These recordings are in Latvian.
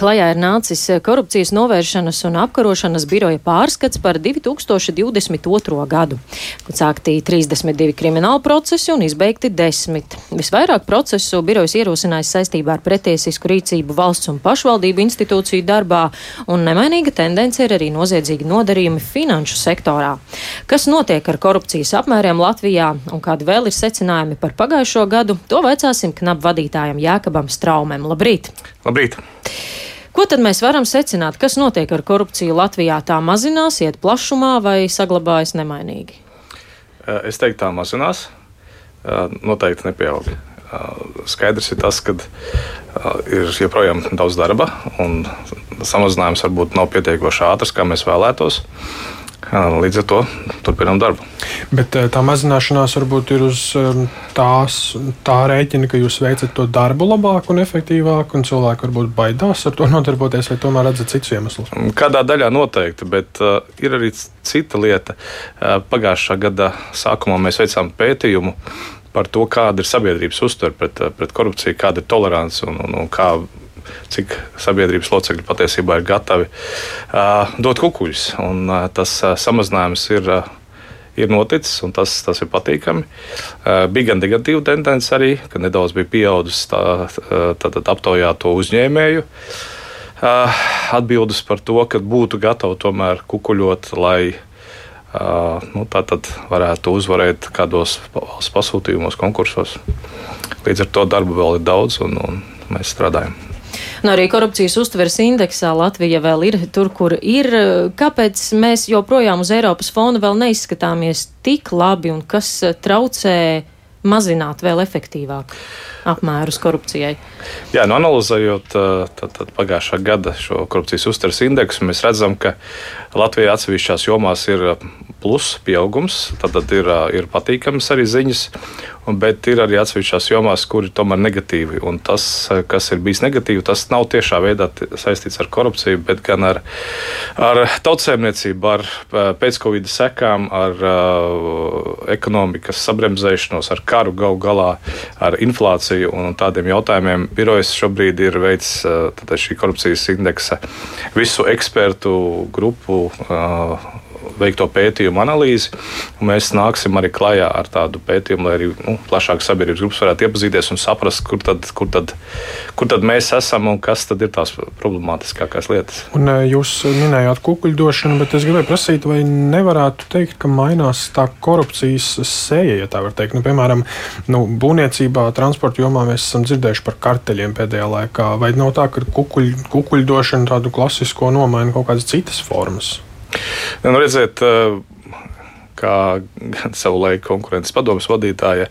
klajā ir nācis korupcijas novēršanas un apkarošanas biroja pārskats par 2022. gadu, kad sāktī 32 kriminālu procesi un izbeigti 10. Visvairāk procesu birojas ierosinājis saistībā ar pretiesisku rīcību valsts un pašvaldību institūciju darbā, un nemainīga tendence ir arī noziedzīgi nodarījumi finanšu sektorā. Kas notiek ar korupcijas apmēriem Latvijā un kādi vēl ir secinājumi par pagājušo gadu, to vaicāsim knap vadītājam Jākabam Straumēm. Labrīt! Labrīt! Ko tad mēs varam secināt, kas notiek ar korupciju Latvijā? Tā mazinās, iet plašumā vai saglabājas nemainīgi? Es teiktu, tā mazinās. Noteikti nepieaug. Skaidrs ir tas, ka ir joprojām daudz darba, un samazinājums varbūt nav pietiekoši ātrs, kā mēs vēlētos. Līdz ar to turpinām darbu. Bet tā mazināšanās varbūt ir uz tās, tā rēķina, ka jūs veicat to darbu labāk un efektīvāk, un cilvēki varbūt baidās ar to nodarboties, vai tomēr redzat citus iemeslus? Kādā daļā noteikti, bet uh, ir arī cita lieta. Uh, pagājušā gada sākumā mēs veicām pētījumu par to, kāda ir sabiedrības uztvere pret, pret korupciju, kāda ir tolerance un, un, un kā cik sabiedrības locekļi patiesībā ir gatavi dot kukuļus. Un, tas samazinājums ir. Ir noticis, un tas, tas ir patīkami. Bija gan negatīva tendence arī, ka nedaudz bija pieaudzis tā, tā, tā aptaujāto uzņēmēju atbildes par to, ka būtu gatavi tomēr kukuļot, lai nu, tā tad varētu uzvarēt kādos valsts pasūtījumos, konkursos. Līdz ar to darbu vēl ir daudz, un, un mēs strādājam. Nu, arī korupcijas uztveres indeksā Latvija vēl ir tur, kur ir. Kāpēc mēs joprojām uz Eiropas fona vēl neizskatāmies tik labi un kas traucē mazināt vēl efektīvāk apmērus korupcijai? Jā, nu, analizējot tad, tad pagājušā gada šo korupcijas uztveres indeksu, mēs redzam, ka Latvijā atsevišķās jomās ir plus pieaugums, tad, ir, ir patīkams arī ziņas bet ir arī atsevišķās jomās, kur ir tomēr negatīvi. Un tas, kas ir bijis negatīvi, tas nav tiešā veidā saistīts ar korupciju, bet gan ar, ar tautsēmniecību, ar pēc-covid sekām, ar uh, ekonomikas sabremzēšanos, ar karu gal galā, ar inflāciju un tādiem jautājumiem. Birojas šobrīd ir veids šī korupcijas indeksa visu ekspertu grupu. Uh, veikto pētījumu analīzi. Mēs nāksim arī klajā ar tādu pētījumu, lai arī nu, plašāka sabiedrības grupas varētu iepazīties un saprast, kur tad, kur, tad, kur tad mēs esam un kas ir tās problemātiskākās lietas. Un eh, jūs minējāt kukuļdošanu, bet es gribēju prasīt, vai nevarētu teikt, ka mainās tā korupcijas seja, ja tā var teikt. Nu, piemēram, nu, būvniecībā, transporta jomā mēs esam dzirdējuši par karteļiem pēdējā laikā. Vai nav tā, ka kukuļ, kukuļdošana tādu klasisko nomaina kaut kādas citas formas? Nu, redziet, eh, kā gan savulaik konkurences padomus vadītāja,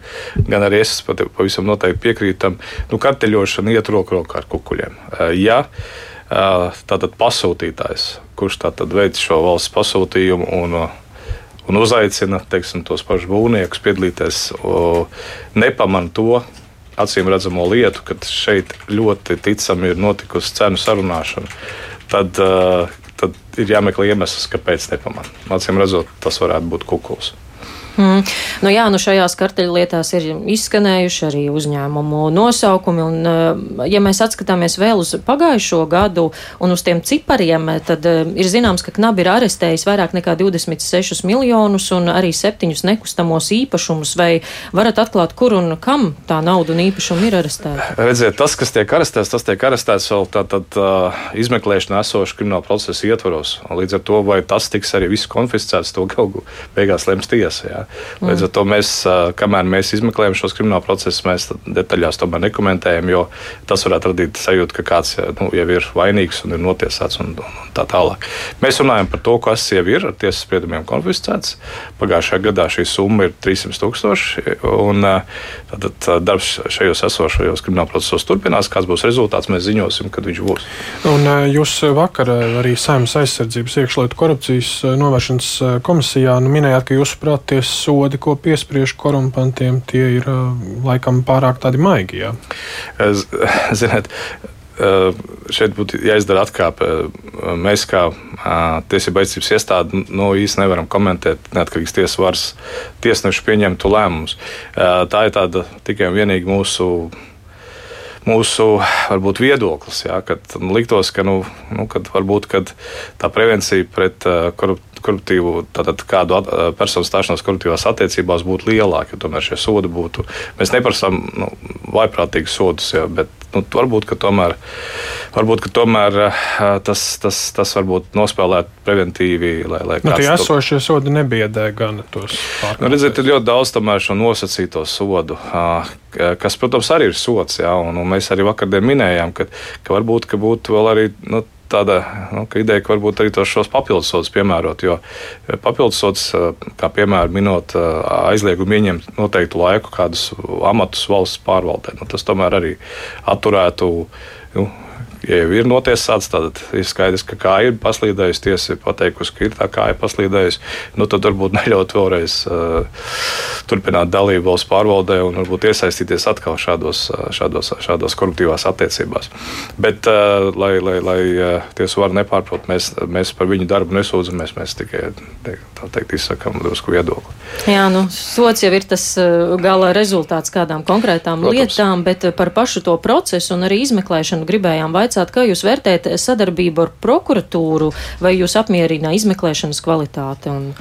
gan arī es pavisam noteikti piekrītu tam, nu, karteļošana iet roku rokā ar kukuļiem. Eh, ja eh, tātad pasūtītājs, kurš tātad veic šo valsts pasūtījumu un, un uzaicina teiksim, tos pašus būvniekus piedalīties, nepamanā to, acīm redzamo lietu, ka šeit ļoti ticami ir notikusi cenu sarunāšana, tad tad ir jāmeklē iemesls, kāpēc nepamanā. Acīm redzot, tas varētu būt kukuls. Mm. Nu, jā, nu šajās karteļlietās ir izskanējuši arī uzņēmumu nosaukumi. Un, eh, ja mēs atskatāmies vēl uz pagājušo gadu un uz tiem cipariem, tad eh, ir zināms, ka Knabi ir arestējis vairāk nekā 26 miljonus un arī septiņus nekustamos īpašumus. Vai varat atklāt, kur un kam tā nauda un īpašumi ir arestēti? Redziet, tas, kas tiek arestēts, tas tiek arestēts vēl tātad uh, izmeklēšana esošu kriminālu procesu ietvaros. Līdz ar to, vai tas tiks arī viss konfiscēts, to galu beigās lems tiesa. Jā. Līdz ar to mēs, kamēr mēs izmeklējam šos kriminālu procesus, mēs detaļās tomēr nekomentējam, jo tas varētu radīt sajūtu, ka kāds nu, jau ir vainīgs un ir notiesāts un, un tā tālāk. Mēs runājam par to, kas jau ir ar tiesas spriedumiem konfiscēts. Pagājušajā gadā šī summa ir 300 tūkstoši, un tad darbs šajos esošajos kriminālu procesos turpinās. Kāds būs rezultāts, mēs ziņosim, kad viņš būs. Un jūs vakar arī Saimnes aizsardzības iekšlietu korupcijas novēršanas komisijā nu, minējāt, ka jūsuprāt tiesas sodi, ko piespriež korumpantiem, tie ir laikam pārāk tādi maigi. Jā. Ziniet, šeit būtu jāizdara atkāpe. Mēs, kā tiesība aizsardzības iestāde, nu, īsti nevaram komentēt neatkarīgas tiesas varas tiesnešu pieņemtu lēmumus. Tā ir tāda tikai un vienīgi mūsu mūsu varbūt, viedoklis. Jā, kad liktos, ka, nu, nu, kad varbūt kad tā prevencija pret korupciju koruptīvu, tātad kādu personu stāšanos koruptīvās attiecībās būtu lielāka, jo tomēr šie sodi būtu. Mēs neprasām nu, vaiprātīgus sodus, jā, bet nu, varbūt, ka tomēr, varbūt, ka tomēr tas, tas, tas varbūt nospēlētu preventīvi. Lai, lai nu, tie esošie sodi nebiedē gan tos pārkāpumus. Nu, redziet, ir ļoti daudz tomēr šo nosacīto sodu. Kas, protams, arī ir sots, jā, un, un mēs arī vakardien minējām, ka, ka varbūt ka būtu vēl arī nu, tāda nu, ideja, ka varbūt arī šos papildus sodus piemērot. Jo papildus sods, kā piemēram, minot aizliegumu ieņemt noteiktu laiku kādus amatus valsts pārvaldē, nu, tas tomēr arī atturētu. Nu, ja jau ir notiesāts, tad ir skaidrs, ka kā ir paslīdējusi. Tiesa ir pateikusi, ka ir tā kā ir paslīdējusi. Nu, tad varbūt neļaut vēlreiz uh, turpināt dalību valsts pārvaldē un varbūt iesaistīties atkal šādos, šādos, šādos koruptīvās attiecībās. Bet, uh, lai, lai, lai tiesu varu nepārprot, mēs, mēs par viņu darbu nesūdzamies, mēs tikai tā teikt izsakām drusku viedokli. Jā, nu, sots jau ir tas gala rezultāts kādām konkrētām Protams. lietām, bet par pašu to procesu un arī izmeklēšanu gribējām vaicāt vaicāt, kā jūs vērtējat sadarbību ar prokuratūru, vai jūs apmierina izmeklēšanas kvalitāte un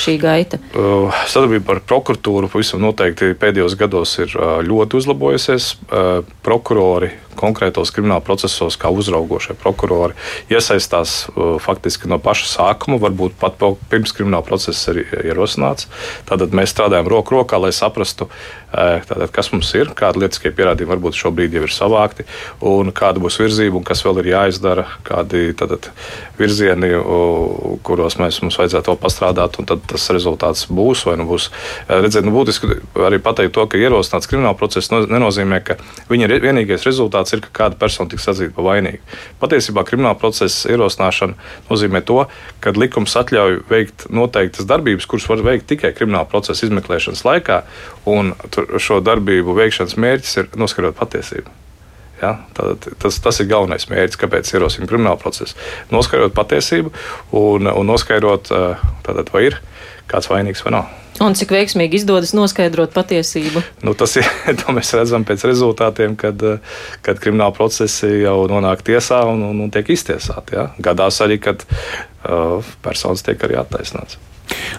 šī gaita? Uh, sadarbība ar prokuratūru pavisam noteikti pēdējos gados ir uh, ļoti uzlabojusies. Uh, prokurori konkrētos krimināla procesos, kā uzraugošie prokurori, iesaistās uh, faktiski no paša sākuma, varbūt pat pirms krimināla procesa ir ierosināts. Tātad mēs strādājam roku rokā, lai saprastu, uh, tātad, kas mums ir, kādi lietiskie pierādījumi varbūt šobrīd jau ir savākti, un kāda būs virzība, un kas vēl ir jāizdara, kādi tātad, virzieni, kuros mēs mums vajadzētu vēl pastrādāt, un tad tas rezultāts būs nu būs. Uh, redziet, nu, būtiski arī pateikt to, ka ierosināts krimināla process nenozīmē, ka viņa ir vienīgais rezultāts rezultāts ir, ka kāda persona tiks atzīta par vainīgu. Patiesībā krimināla procesa ierosināšana nozīmē to, ka likums atļauj veikt noteiktas darbības, kuras var veikt tikai krimināla procesa izmeklēšanas laikā, un šo darbību veikšanas mērķis ir noskaidrot patiesību. Ja? Tad, tas, tas ir galvenais mērķis, kāpēc ierosim kriminālu procesu. Noskaidrot patiesību un, un noskaidrot, tātad, vai ir kāds vainīgs vai nav. Un cik veiksmīgi izdodas noskaidrot patiesību? Nu, tas ir, to mēs redzam pēc rezultātiem, kad, kad krimināla procesi jau nonāk tiesā un, un, un tiek iztiesāti. Ja? Gadās arī, kad uh, personas tiek arī attaisnots.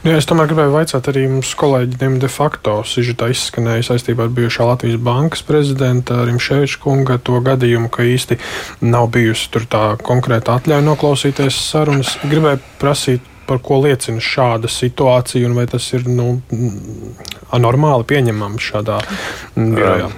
Nu, es tomēr gribēju jautāt arī mums kolēģiem de facto sižetā izskanēja saistībā ar bijušā Latvijas bankas prezidenta Rimšēviča kunga to gadījumu, ka īsti nav bijusi tur tā konkrēta atļauja noklausīties sarunas. Gribēju prasīt par ko liecina šāda situācija, un vai tas ir nu, anormāli pieņemams šādā birojā?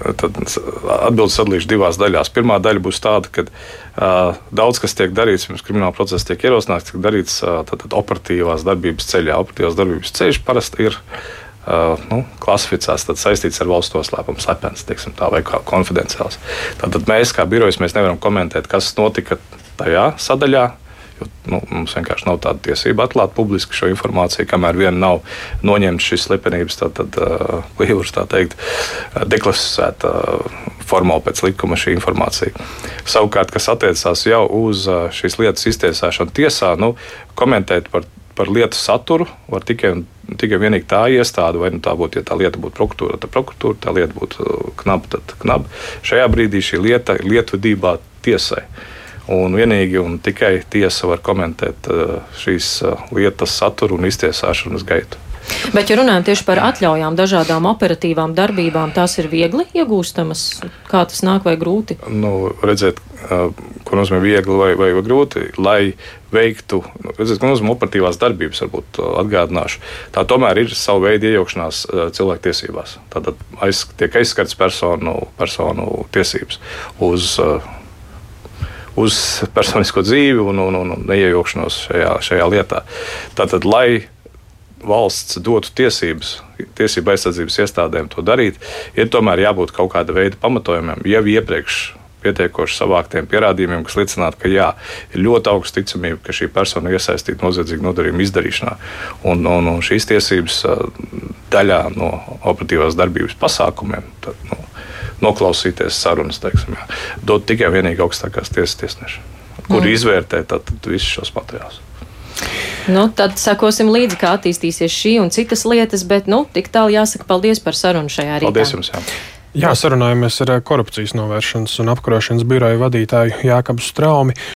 Tad atbildes sadalīšu divās daļās. Pirmā daļa būs tāda, ka uh, daudz kas tiek darīts, pirms krimināla procesa tiek ierosināts, tiek darīts uh, tad, tad operatīvās darbības ceļā. Operatīvās darbības ceļš parasti ir uh, nu, klasificēts, tad saistīts ar valsts noslēpumu, slepens, tā, vai konfidenciāls. Tātad mēs, kā birojas, mēs nevaram komentēt, kas notika tajā sadaļā. Jo, nu, mums vienkārši nav tāda tiesība atklāt publiski šo informāciju, kamēr vien nav noņemts šis slepenības līnijas, tā teikt, deklasificēta formāli pēc likuma šī informācija. Savukārt, kas attiecās jau uz šīs lietas iztiesāšanu tiesā, nu, komentēt par par lietu saturu var tikai, tikai vienīgi tā iestāde, vai nu tā būtu, ja tā lieta būtu prokuratūra, tad prokuratūra, tā lieta būtu knaba, tad knaba. Šajā brīdī šī lieta ir lietvedībā tiesai. Un vienīgi un tikai tiesa var komentēt uh, šīs uh, lietas saturu un iztiesāšanas gaitu. Bet, ja runājam tieši par atļaujām, dažādām operatīvām darbībām, tās ir viegli iegūstamas. Kā tas nāk vai grūti? Nu, redziet, uh, ko nozīmē viegli vai, vai, vai grūti, lai veiktu, nu, redziet, ko nozīmē operatīvās darbības, varbūt atgādināšu. Tā tomēr ir sava veida iejaukšanās cilvēktiesībās. Tad aiz, tiek aizskarts personu, personu tiesības uz uz personisko dzīvi un, un, un, neiejaukšanos šajā, šajā lietā. Tātad, lai valsts dotu tiesības, tiesību aizsardzības iestādēm to darīt, ir tomēr jābūt kaut kāda veida pamatojumiem jau iepriekš. Pietiekoši savāktiem pierādījumiem, kas liecinātu, ka jā, ir ļoti augsta ticamība, ka šī persona ir iesaistīta noziedzīgu nodarījumu izdarīšanā. Un, un, un šīs tiesības daļā no operatīvās darbības pasākumiem tad, nu, noklausīties sarunas, teiksim, jā. dot tikai vienīgi augstākās tiesas tiesneši, kuri mm. izvērtē tad, tad visus šos materiālus. Nu, tad sekosim līdzi, kā attīstīsies šī un citas lietas, bet nu, tik tālu jāsaka paldies par sarunu šajā rītā. Paldies jums! Jā. Jā, sarunājamies ar korupcijas novēršanas un apkarošanas biroja vadītāju Jākabu Straumi.